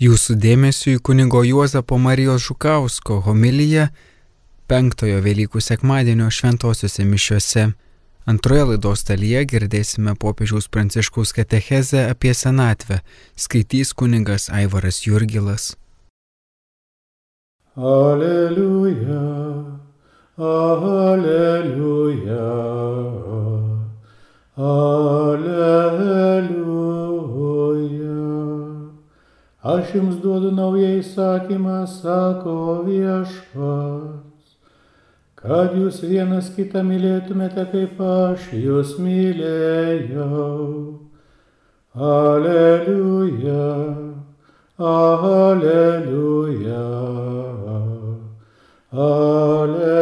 Jūsų dėmesio į kunigo Juozapo Marijos Žukausko homiliją penktojo Velykų sekmadienio šventosiuose mišiuose. Antroje laidos dalyje girdėsime popiežiaus pranciškaus katechezę apie senatvę, skaitys kunigas Aivaras Jurgilas. Alleluja, alleluja, alleluja. Aš jums duodu naują įsakymą, sako viešpats, kad jūs vienas kitą mylėtumėte, kaip aš jūs mylėjau. Aleliuja, aleliuja, aleliuja.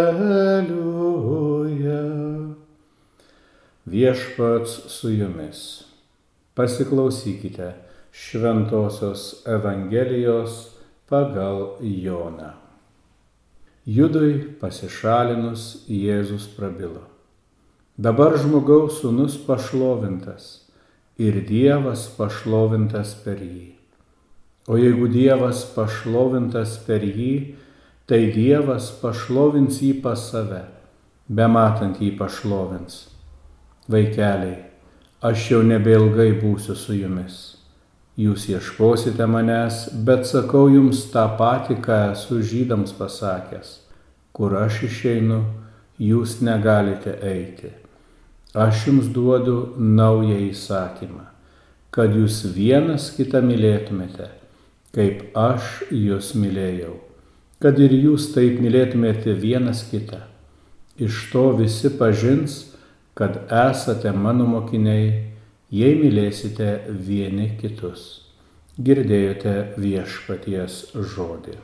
Viešpats su jumis. Pasiklausykite Šventojios Evangelijos pagal Joną. Judui pasišalinus Jėzus prabilo. Dabar žmogaus sūnus pašlovintas ir Dievas pašlovintas per jį. O jeigu Dievas pašlovintas per jį, tai Dievas pašlovins jį pas save, bematant jį pašlovins. Vaikeliai, aš jau nebeilgai būsiu su jumis Jūs ieškosite manęs, bet sakau jums tą patį, ką esu žydams pasakęs. Kur aš išeinu, jūs negalite eiti. Aš jums duodu naują įsakymą, kad jūs vienas kitą mylėtumėte, kaip aš jūs mylėjau, kad ir jūs taip mylėtumėte vienas kitą. Iš to visi pažins, kad esate mano mokiniai jei mylėsite vieni kitus. Girdėjote viešpaties žodį.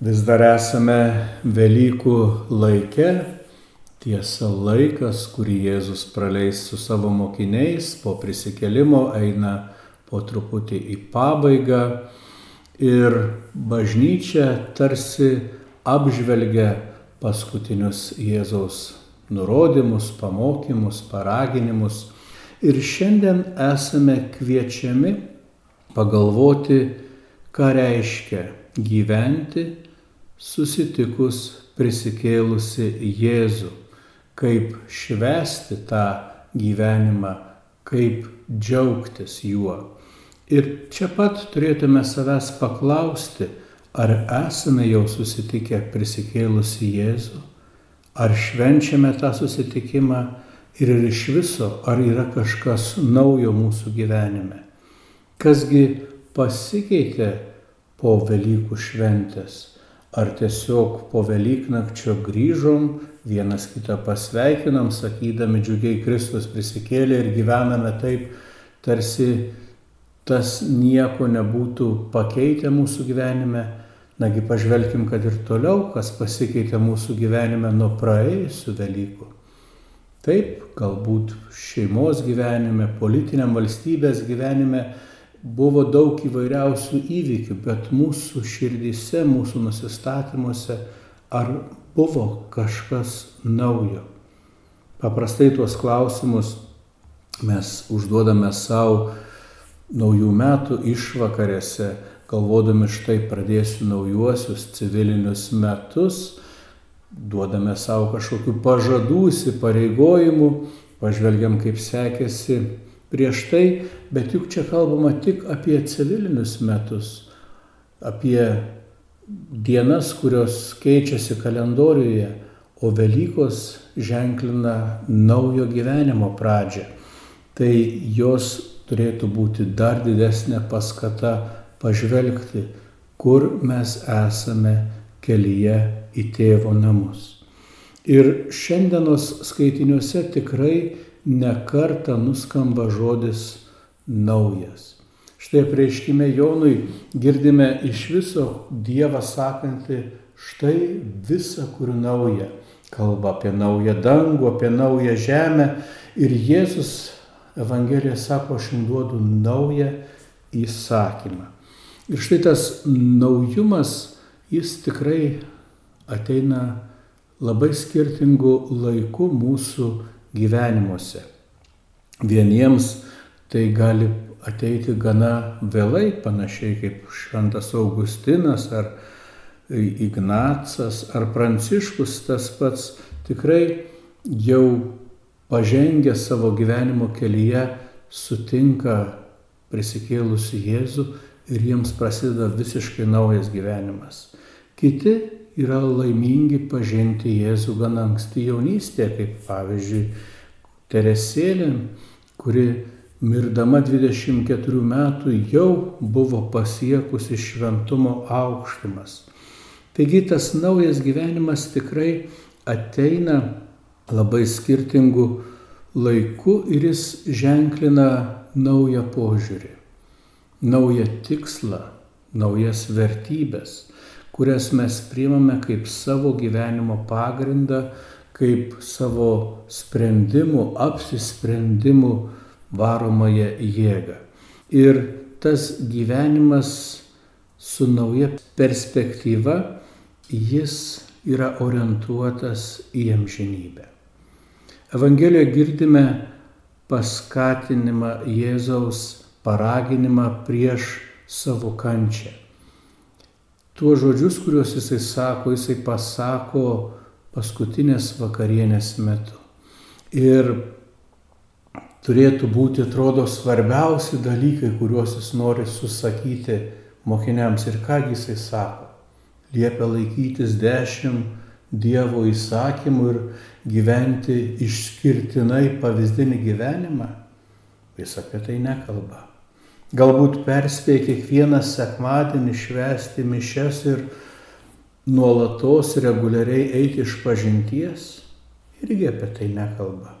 Vis dar esame Velykų laike, tiesa laikas, kurį Jėzus praleis su savo mokiniais po prisikelimo eina po truputį į pabaigą ir bažnyčia tarsi apžvelgia paskutinius Jėzaus nurodymus, pamokymus, paraginimus. Ir šiandien esame kviečiami pagalvoti, ką reiškia gyventi susitikus prisikėlusi Jėzų, kaip švesti tą gyvenimą, kaip džiaugtis juo. Ir čia pat turėtume savęs paklausti, ar esame jau susitikę prisikėlusi Jėzų Ar švenčiame tą susitikimą ir iš viso, ar yra kažkas naujo mūsų gyvenime? Kasgi pasikeitė po Velykų šventės? Ar tiesiog po Velyknakčio grįžom, vienas kitą pasveikinam, sakydami džiugiai Kristus prisikėlė ir gyvename taip, tarsi tas nieko nebūtų pakeitę mūsų gyvenime, Nagi pažvelkim, kad ir toliau, kas pasikeitė mūsų gyvenime nuo praėjusių dalykų. Taip, galbūt šeimos gyvenime, politiniam valstybės gyvenime buvo daug įvairiausių įvykių, bet mūsų širdyse, mūsų nusistatymuose ar buvo kažkas naujo. Paprastai tuos klausimus mes užduodame savo naujų metų išvakarėse galvodami štai pradėsiu naujuosius civilinius metus, duodame savo kažkokių pažadų, įsipareigojimų, pažvelgiam, kaip sekėsi prieš tai, bet juk čia kalbama tik apie civilinius metus, apie dienas, kurios keičiasi kalendoriuje, o Velykos ženklina naujo gyvenimo pradžią. Tai jos turėtų būti dar didesnė paskata pažvelgti, kur mes esame kelyje į tėvo namus. Ir šiandienos skaitiniuose tikrai nekarta nuskamba žodis naujas. Štai prieškime Jonui girdime iš viso Dievą sakantį, štai visa kur nauja. Kalba apie naują dangų, apie naują žemę. Ir Jėzus Evangelija sako, aš jums duodu naują įsakymą. Ir štai tas naujumas, jis tikrai ateina labai skirtingų laikų mūsų gyvenimuose. Vieniems tai gali ateiti gana vėlai, panašiai kaip Šventas Augustinas ar Ignacas ar Pranciškus tas pats tikrai jau pažengę savo gyvenimo kelyje sutinka prisikėlusi Jėzų ir jiems prasideda visiškai naujas gyvenimas. Kiti yra laimingi pažinti Jėzų gan anksti jaunystėje, kaip pavyzdžiui Teresėlė, kuri mirdama 24 metų jau buvo pasiekusi šventumo aukštimas. Taigi tas naujas gyvenimas tikrai ateina labai skirtingų laikų ir jis ženklina naują požiūrį, naują tikslą, naujas vertybės, kurias mes priimame kaip savo gyvenimo pagrindą, kaip savo sprendimų, apsisprendimų varomąją jėgą. Ir tas gyvenimas su nauja perspektyva, jis yra orientuotas į amžinybę. Evangelijoje girdime paskatinimą Jėzaus paraginimą prieš savo kančią. Tuos žodžius, kuriuos jisai sako, jisai pasako paskutinės vakarienės metu. Ir turėtų būti, atrodo, svarbiausi dalykai, kuriuos jis nori susakyti mokiniams. Ir ką jisai sako? Liepia laikytis dešimt Dievo įsakymų ir gyventi išskirtinai pavyzdinį gyvenimą. Jis apie tai nekalba. Galbūt perspėja kiekvieną sekmadienį švesti mišes ir nuolatos reguliariai eiti iš pažinties. Irgi apie tai nekalba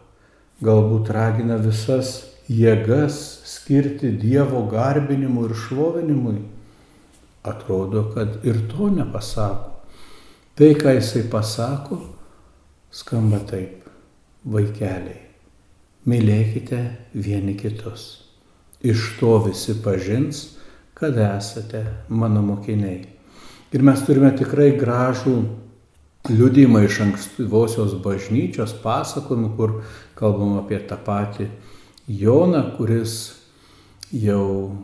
galbūt ragina visas jėgas skirti Dievo garbinimui ir šlovinimui. Atrodo, kad ir to nepasako. Tai, ką jisai pasako, skamba taip. Vaikeliai, mylėkite vieni kitus. Iš to visi pažins, kad esate mano mokiniai. Ir mes turime tikrai gražų liudymą iš ankstyvosios bažnyčios pasakojimų, kur kalbam apie tą patį Joną, kuris jau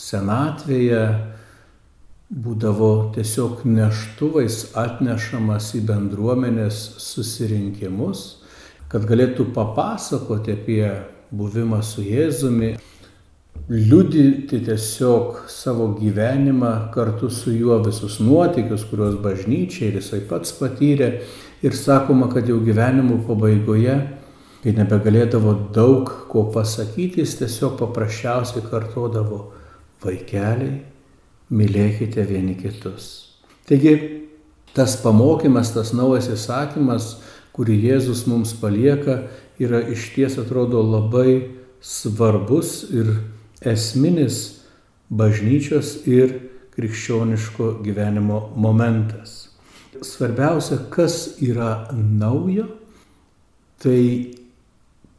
senatvėje būdavo tiesiog neštuvais atnešamas į bendruomenės susirinkimus, kad galėtų papasakoti apie buvimą su Jėzumi, liudyti tiesiog savo gyvenimą kartu su juo visus nuotykius, kuriuos bažnyčia ir jisai pats patyrė. Ir sakoma, kad jau gyvenimo pabaigoje, kai nebegalėdavo daug ko pasakyti, jis tiesiog paprasčiausiai kartodavo vaikeliai, mylėkite vieni kitus. Taigi tas pamokymas, tas naujas įsakymas, kurį Jėzus mums palieka, yra iš ties atrodo labai svarbus ir esminis bažnyčios ir krikščioniško gyvenimo momentas. Svarbiausia, kas yra naujo, tai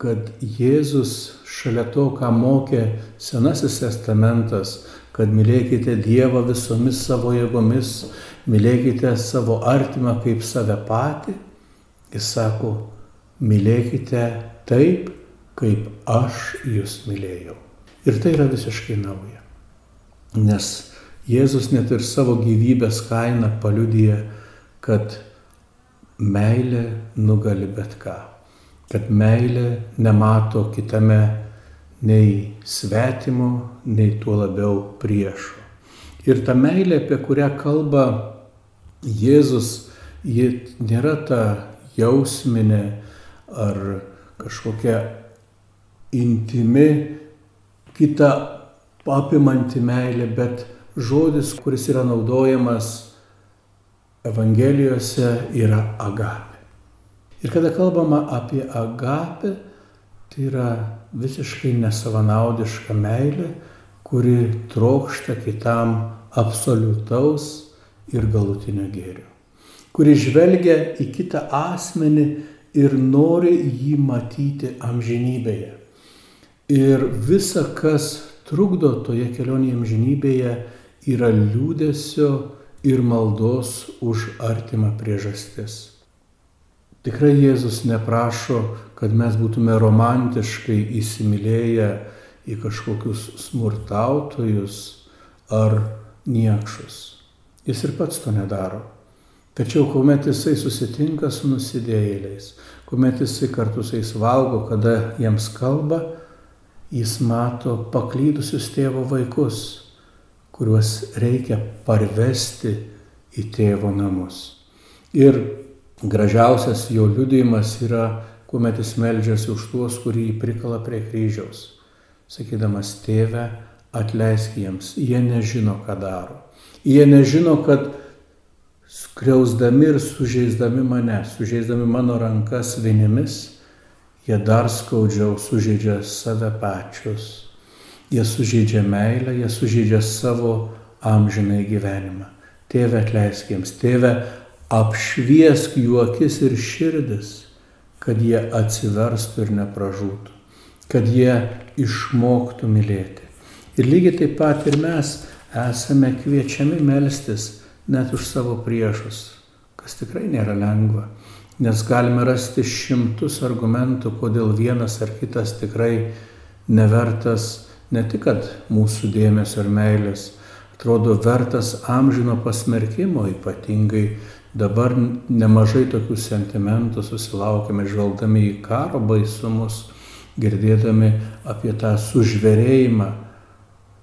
kad Jėzus šalia to, ką mokė Senasis testamentas, kad mylėkite Dievą visomis savo jėgomis, mylėkite savo artimą kaip save patį, jis sako, mylėkite taip, kaip aš jūs mylėjau. Ir tai yra visiškai nauja. Nes Jėzus net ir savo gyvybės kainą paliudyja, kad meilė nugali bet ką. Kad meilė nemato kitame nei svetimo, nei tuo labiau priešo. Ir ta meilė, apie kurią kalba Jėzus, ji nėra ta jausminė ar kažkokia intimi kita apimanti meilė, bet žodis, kuris yra naudojamas Evangelijose, yra agapė. Ir kada kalbama apie agapę, tai yra visiškai nesavanaudiška meilė, kuri trokšta kitam absoliutaus ir galutinio gėrio, kuri žvelgia į kitą asmenį ir nori jį matyti amžinybėje. Ir visa, kas trukdo toje kelionėje amžinybėje, yra liūdėsio ir maldos už artimą priežastis. Tikrai Jėzus neprašo, kad mes būtume romantiškai įsimylėję į kažkokius smurtautojus ar niekšus. Jis ir pats to nedaro. Tačiau kuomet jisai susitinka su nusidėjėliais, kuomet jisai kartu su jais valgo, kada jiems kalba, jis mato paklydusius tėvo vaikus, kuriuos reikia parvesti į tėvo namus. Ir gražiausias jo liudijimas yra, kuomet jis melžiasi už tuos, kurį jį prikala prie kryžiaus, sakydamas, tėve, atleisk jiems, jie nežino, ką daro. Jie nežino, kad skriausdami ir sužeisdami mane, sužeisdami mano rankas vinimis, jie dar skaudžiau sužeidžia save pačius. Jie sužeidžia meilę, jie sužeidžia savo amžinai gyvenimą. Tėve atleisk jiems, tėve apšviesk jų akis ir širdis, kad jie atsiverstų ir nepražūtų, kad jie išmoktų mylėti. Ir lygiai taip pat ir mes esame kviečiami melstis net už savo priešus, kas tikrai nėra lengva, nes galime rasti šimtus argumentų, kodėl vienas ar kitas tikrai nevertas ne tik mūsų dėmesio ir meilės, atrodo vertas amžino pasmerkimo ypatingai. Dabar nemažai tokių sentimentų susilaukime žvelgdami į karo baisumus, girdėdami apie tą sužverėjimą.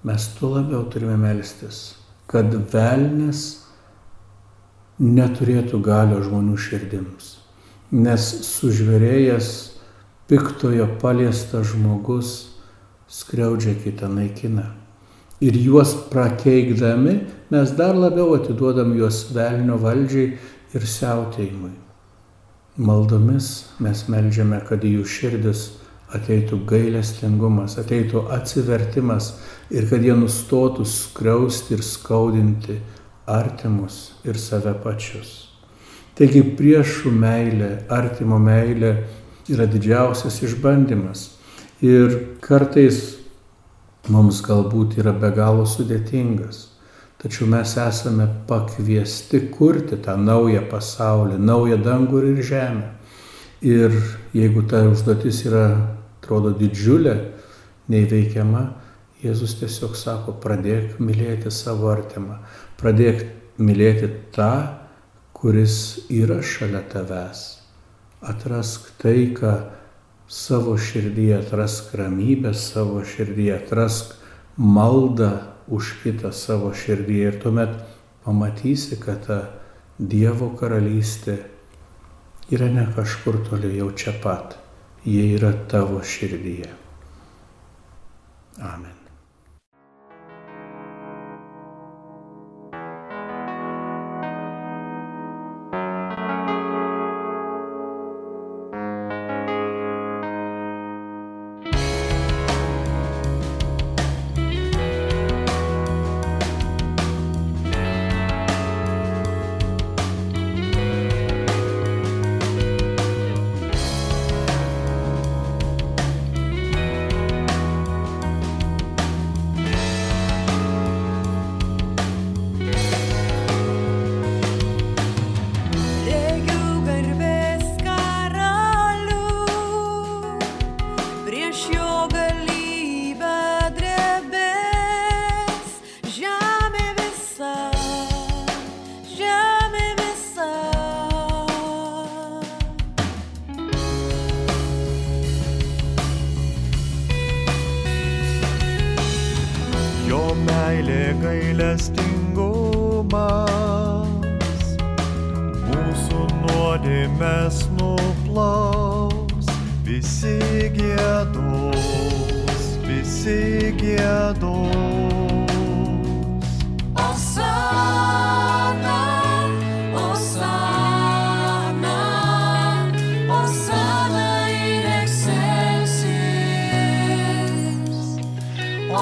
Mes tuo labiau turime melstis, kad velnės neturėtų galio žmonių širdims. Nes sužvėrėjęs piktojo paliestas žmogus skriaudžia kitą naikina. Ir juos prakeikdami mes dar labiau atiduodam juos velnio valdžiai ir siautėjimui. Maldomis mes melžiame, kad į jų širdis ateitų gailestingumas, ateitų atsivertimas ir kad jie nustotų skriausti ir skaudinti artimus ir save pačius. Taigi priešų meilė, artimo meilė yra didžiausias išbandymas. Ir kartais mums galbūt yra be galo sudėtingas. Tačiau mes esame pakviesti kurti tą naują pasaulį, naują dangų ir žemę. Ir jeigu ta užduotis yra, atrodo, didžiulė, neįveikiama, Jėzus tiesiog sako, pradėk mylėti savo artimą, pradėk mylėti tą, kuris yra šalia tavęs. Atrask taiką savo širdyje, atrask ramybę savo širdyje, atrask maldą už kitą savo širdyje ir tuomet pamatysi, kad ta Dievo karalystė yra ne kažkur toli jau čia pat, jie yra tavo širdyje. Amen.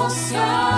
so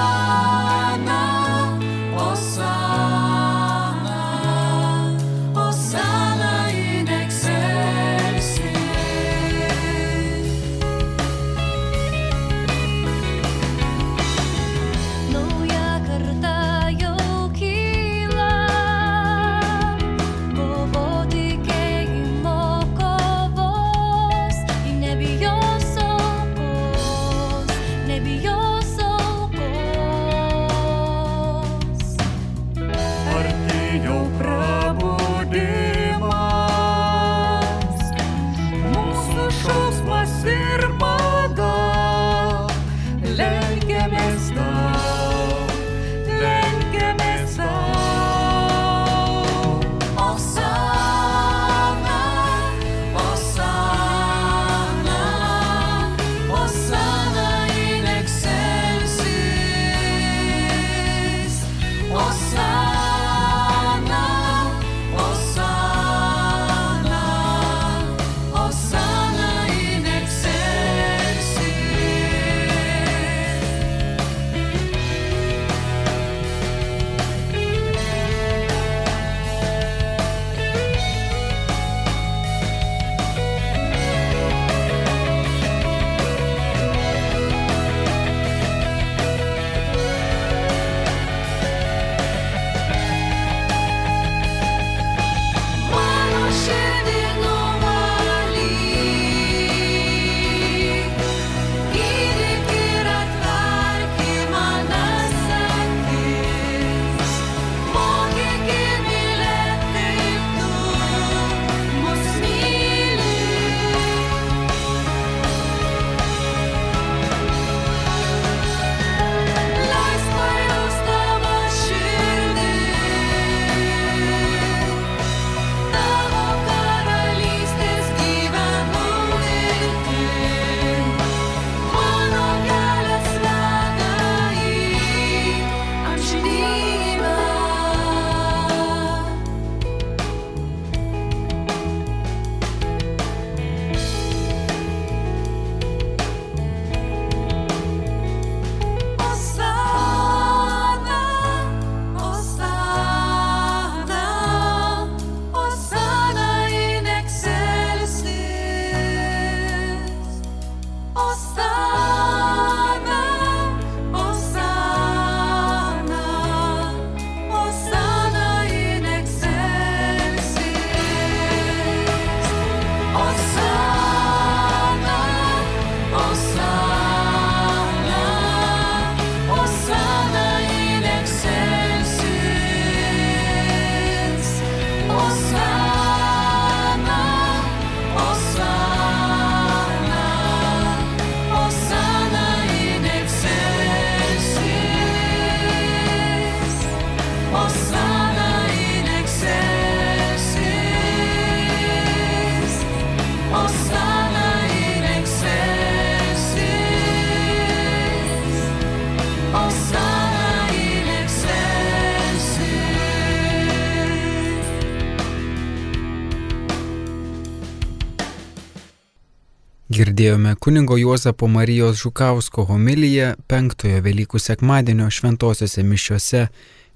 Girdėjome kunigo Juozapo Marijos Žukausko homiliją penktojo Velykų sekmadienio šventosiuose mišiuose.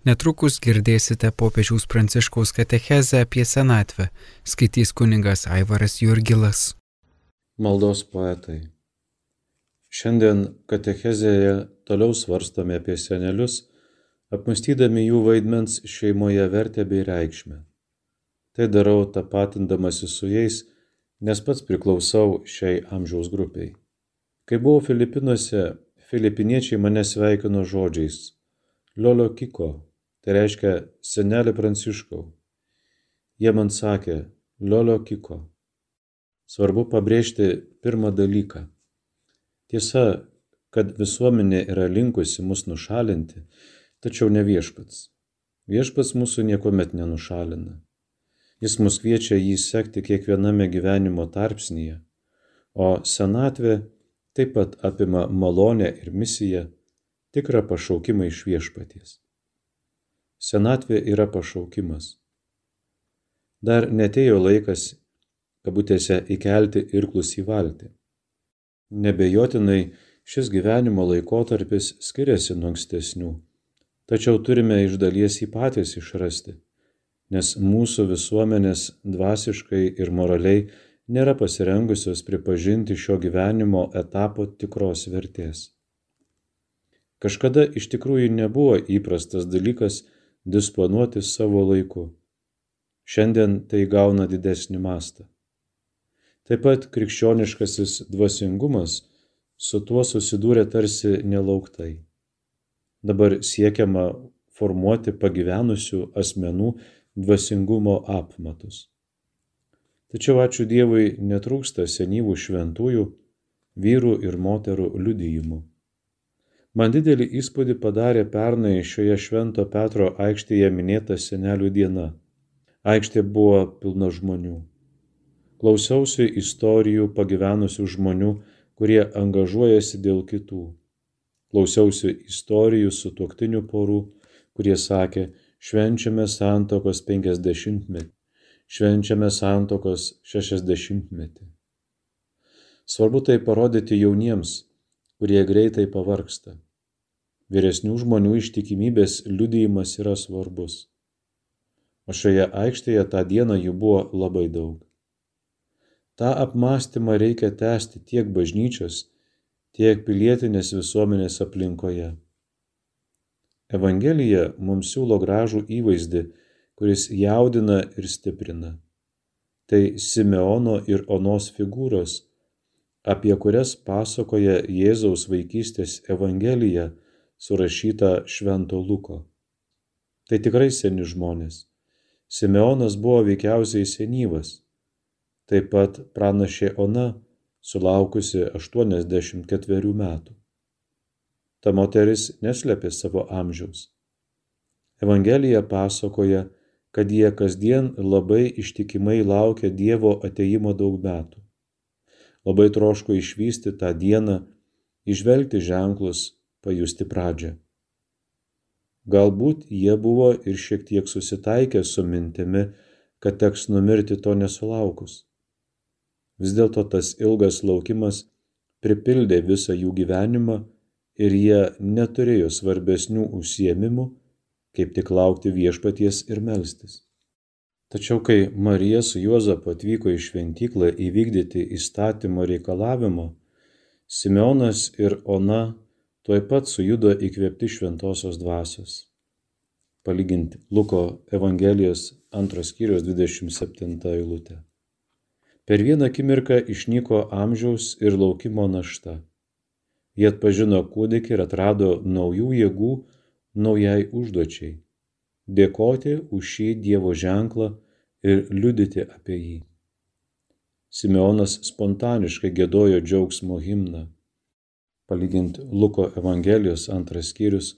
Netrukus girdėsite popiežiaus pranciškaus katechezę apie senatvę, skaitys kuningas Aivaras Jurgilas. Maldos poetai. Šiandien katechezėje toliau svarstome apie senelius, apmastydami jų vaidmens šeimoje vertę bei reikšmę. Tai darau tapatindamasi su jais, nes pats priklausau šiai amžiaus grupiai. Kai buvau Filipinuose, filipiniečiai mane sveikino žodžiais Liolio Kiko, tai reiškia senelį Pranciškau. Jie man sakė Liolio Kiko. Svarbu pabrėžti pirmą dalyką. Tiesa, kad visuomenė yra linkusi mus nušalinti, tačiau ne viešpats. Viešpats mūsų niekuomet nenušalina. Jis mus kviečia jį sekti kiekviename gyvenimo tarpsnyje, o senatvė taip pat apima malonę ir misiją, tikrą pašaukimą iš viešpaties. Senatvė yra pašaukimas. Dar netėjo laikas, kabutėse, įkelti irklus į valtį. Nebejotinai šis gyvenimo laikotarpis skiriasi nuo ankstesnių, tačiau turime iš dalies jį patys išrasti, nes mūsų visuomenės dvasiškai ir moraliai nėra pasirengusios pripažinti šio gyvenimo etapo tikros vertės. Kažkada iš tikrųjų nebuvo įprastas dalykas disponuoti savo laiku. Šiandien tai gauna didesnį mastą. Taip pat krikščioniškasis dvasingumas su tuo susidūrė tarsi nelauktai. Dabar siekiama formuoti pagyvenusių asmenų dvasingumo apmatus. Tačiau ačiū Dievui netrūksta senyvų šventųjų, vyrų ir moterų liudijimų. Man didelį įspūdį padarė pernai šioje Švento Petro aikštėje minėta senelių diena. Aikštė buvo pilna žmonių. Klausiausi istorijų pagyvenusių žmonių, kurie angažuojasi dėl kitų. Klausiausi istorijų su tuoktinių porų, kurie sakė, švenčiame santokos 50-metį, švenčiame santokos 60-metį. Svarbu tai parodyti jauniems, kurie greitai pavarksta. Vyresnių žmonių ištikimybės liudijimas yra svarbus. O šioje aikštėje tą dieną jų buvo labai daug. Ta apmąstymą reikia tęsti tiek bažnyčios, tiek pilietinės visuomenės aplinkoje. Evangelija mums siūlo gražų įvaizdį, kuris jaudina ir stiprina. Tai Simeono ir Onos figūros, apie kurias pasakoja Jėzaus vaikystės Evangelija, surašyta Švento Luko. Tai tikrai seni žmonės. Simeonas buvo veikiausiai senyvas taip pat pranašė Ona, sulaukusi 84 metų. Ta moteris neslėpė savo amžiaus. Evangelija pasakoja, kad jie kasdien labai ištikimai laukia Dievo ateimo daug metų. Labai troško išvysti tą dieną, išvelgti ženklus, pajusti pradžią. Galbūt jie buvo ir šiek tiek susitaikę su mintimi, kad teks numirti to nesulaukus. Vis dėlto tas ilgas laukimas pripildė visą jų gyvenimą ir jie neturėjo svarbesnių užsiemimų, kaip tik laukti viešpaties ir melstis. Tačiau kai Marija su Juozapu atvyko į šventyklą įvykdyti įstatymo reikalavimo, Simeonas ir Ona tuoj pat sujudo įkvėpti šventosios dvasios. Palyginti Luko Evangelijos antros skyrius 27 eilutę. Per vieną akimirką išnyko amžiaus ir laukimo našta. Jie atpažino kūdikį ir atrado naujų jėgų naujai užduočiai - dėkoti už šį Dievo ženklą ir liudyti apie jį. Simeonas spontaniškai gėdojo džiaugsmo himną. Palyginti Luko Evangelijos antras skyrius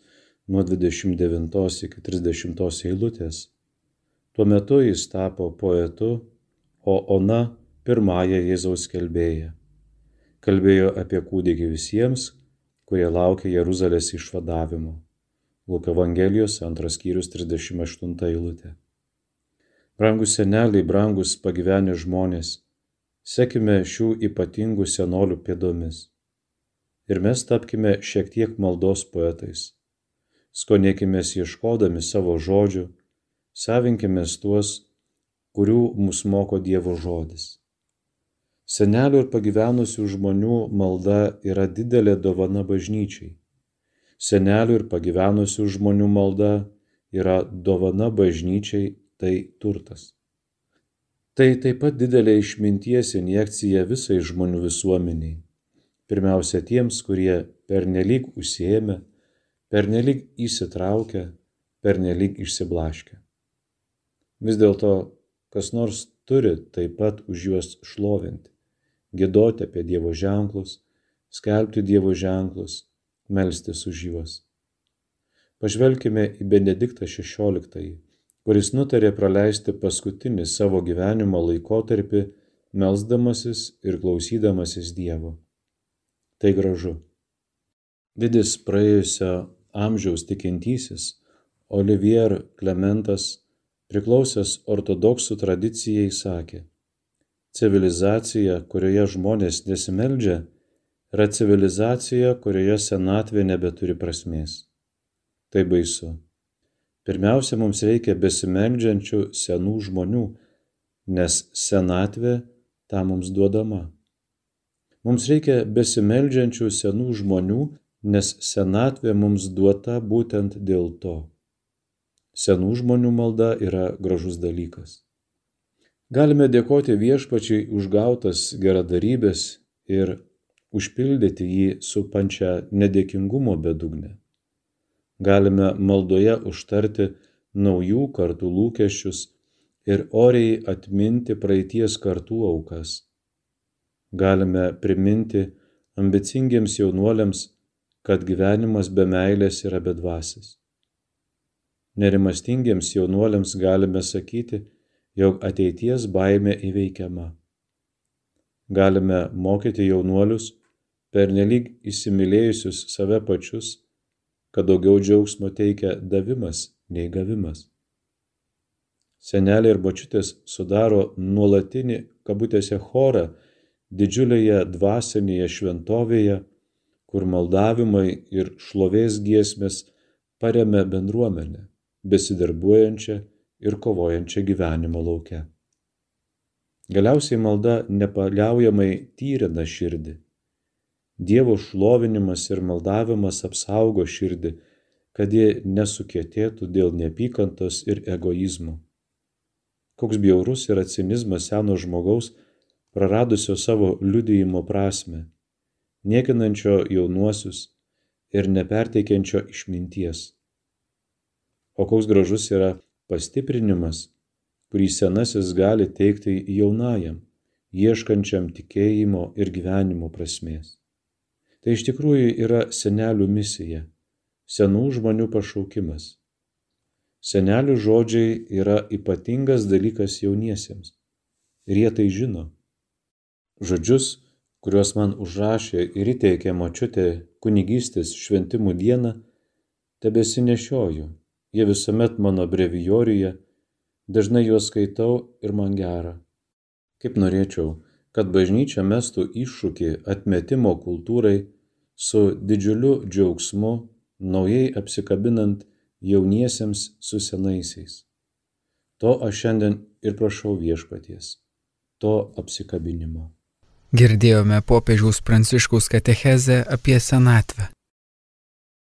nuo 29 iki 30 eilutės. Tuo metu jis tapo poetu, o Ona pirmąją Jėzaus kelbėją. Kalbėjo apie kūdikį visiems, kurie laukia Jeruzalės išvadavimo. Luko Evangelijos antras skyrius 38 eilutė. Brangus seneliai, brangus pagyvenę žmonės, sekime šių ypatingų senolių pėdomis. Ir mes tapkime šiek tiek maldos poetais. Skonėkime ieškodami savo žodžių, savinkime tuos, kurių mus moko Dievo žodis. Senelių ir pagyvenusių žmonių malda yra didelė dovana bažnyčiai. Senelių ir pagyvenusių žmonių malda yra dovana bažnyčiai, tai turtas. Tai taip pat didelė išminties injekcija visai žmonių visuomeniai. Pirmiausia tiems, kurie pernelyg užsiemę, pernelyg įsitraukę, pernelyg išsiblaškę. Vis dėlto, kas nors turi taip pat už juos šlovinti gėdoti apie Dievo ženklus, skelbti Dievo ženklus, melstis už juos. Pažvelkime į Benediktą XVI, kuris nutarė praleisti paskutinį savo gyvenimo laikotarpį melzdamasis ir klausydamasis Dievo. Tai gražu. Didis praėjusio amžiaus tikintysis Olivier Klementas, priklausęs ortodoksų tradicijai, sakė, Civilizacija, kurioje žmonės nesimeldžia, yra civilizacija, kurioje senatvė nebeturi prasmės. Tai baisu. Pirmiausia, mums reikia besimeldžiančių senų žmonių, nes senatvė tą mums duodama. Mums reikia besimeldžiančių senų žmonių, nes senatvė mums duota būtent dėl to. Senų žmonių malda yra gražus dalykas. Galime dėkoti viešpačiai už gautas geradarybės ir užpildyti jį su pančia nedėkingumo bedugne. Galime maldoje užtarti naujų kartų lūkesčius ir oriai atminti praeities kartų aukas. Galime priminti ambicingiems jaunuoliams, kad gyvenimas be meilės yra bedvasis. Nerimastingiems jaunuoliams galime sakyti, jog ateities baime įveikiama. Galime mokyti jaunuolius, pernelyg įsimylėjusius save pačius, kad daugiau džiaugsmo teikia davimas nei gavimas. Seneliai ir bočiutės sudaro nuolatinį kabutėse chorą didžiulėje dvasinėje šventovėje, kur maldavimai ir šlovės giesmės paremia bendruomenę, besidarbuojančią ir kovojančią gyvenimo laukia. Galiausiai malda nepaliaujamai tyrina širdį. Dievo šlovinimas ir maldavimas apsaugo širdį, kad ji nesukėtėtų dėl neapykantos ir egoizmo. Koks bjaurus yra cinizmas seno žmogaus, praradusio savo liudijimo prasme, niekinančio jaunuosius ir neperteikiančio išminties. O koks gražus yra pastiprinimas, kurį senasis gali teikti jaunajam, ieškančiam tikėjimo ir gyvenimo prasmės. Tai iš tikrųjų yra senelių misija, senų žmonių pašaukimas. Senelių žodžiai yra ypatingas dalykas jauniesiems. Ir jie tai žino. Žodžius, kuriuos man užrašė ir įteikė močiutė kunigystės šventimų dieną, tebesinešioju. Jie visuomet mano brevijoriuje, dažnai juos skaitau ir man gera. Kaip norėčiau, kad bažnyčia mestų iššūkį atmetimo kultūrai su didžiuliu džiaugsmu, naujai apsikabinant jauniesiems su senaisiais. To aš šiandien ir prašau viešpaties, to apsikabinimo. Girdėjome popiežiaus pranciškaus katechezę apie senatvę.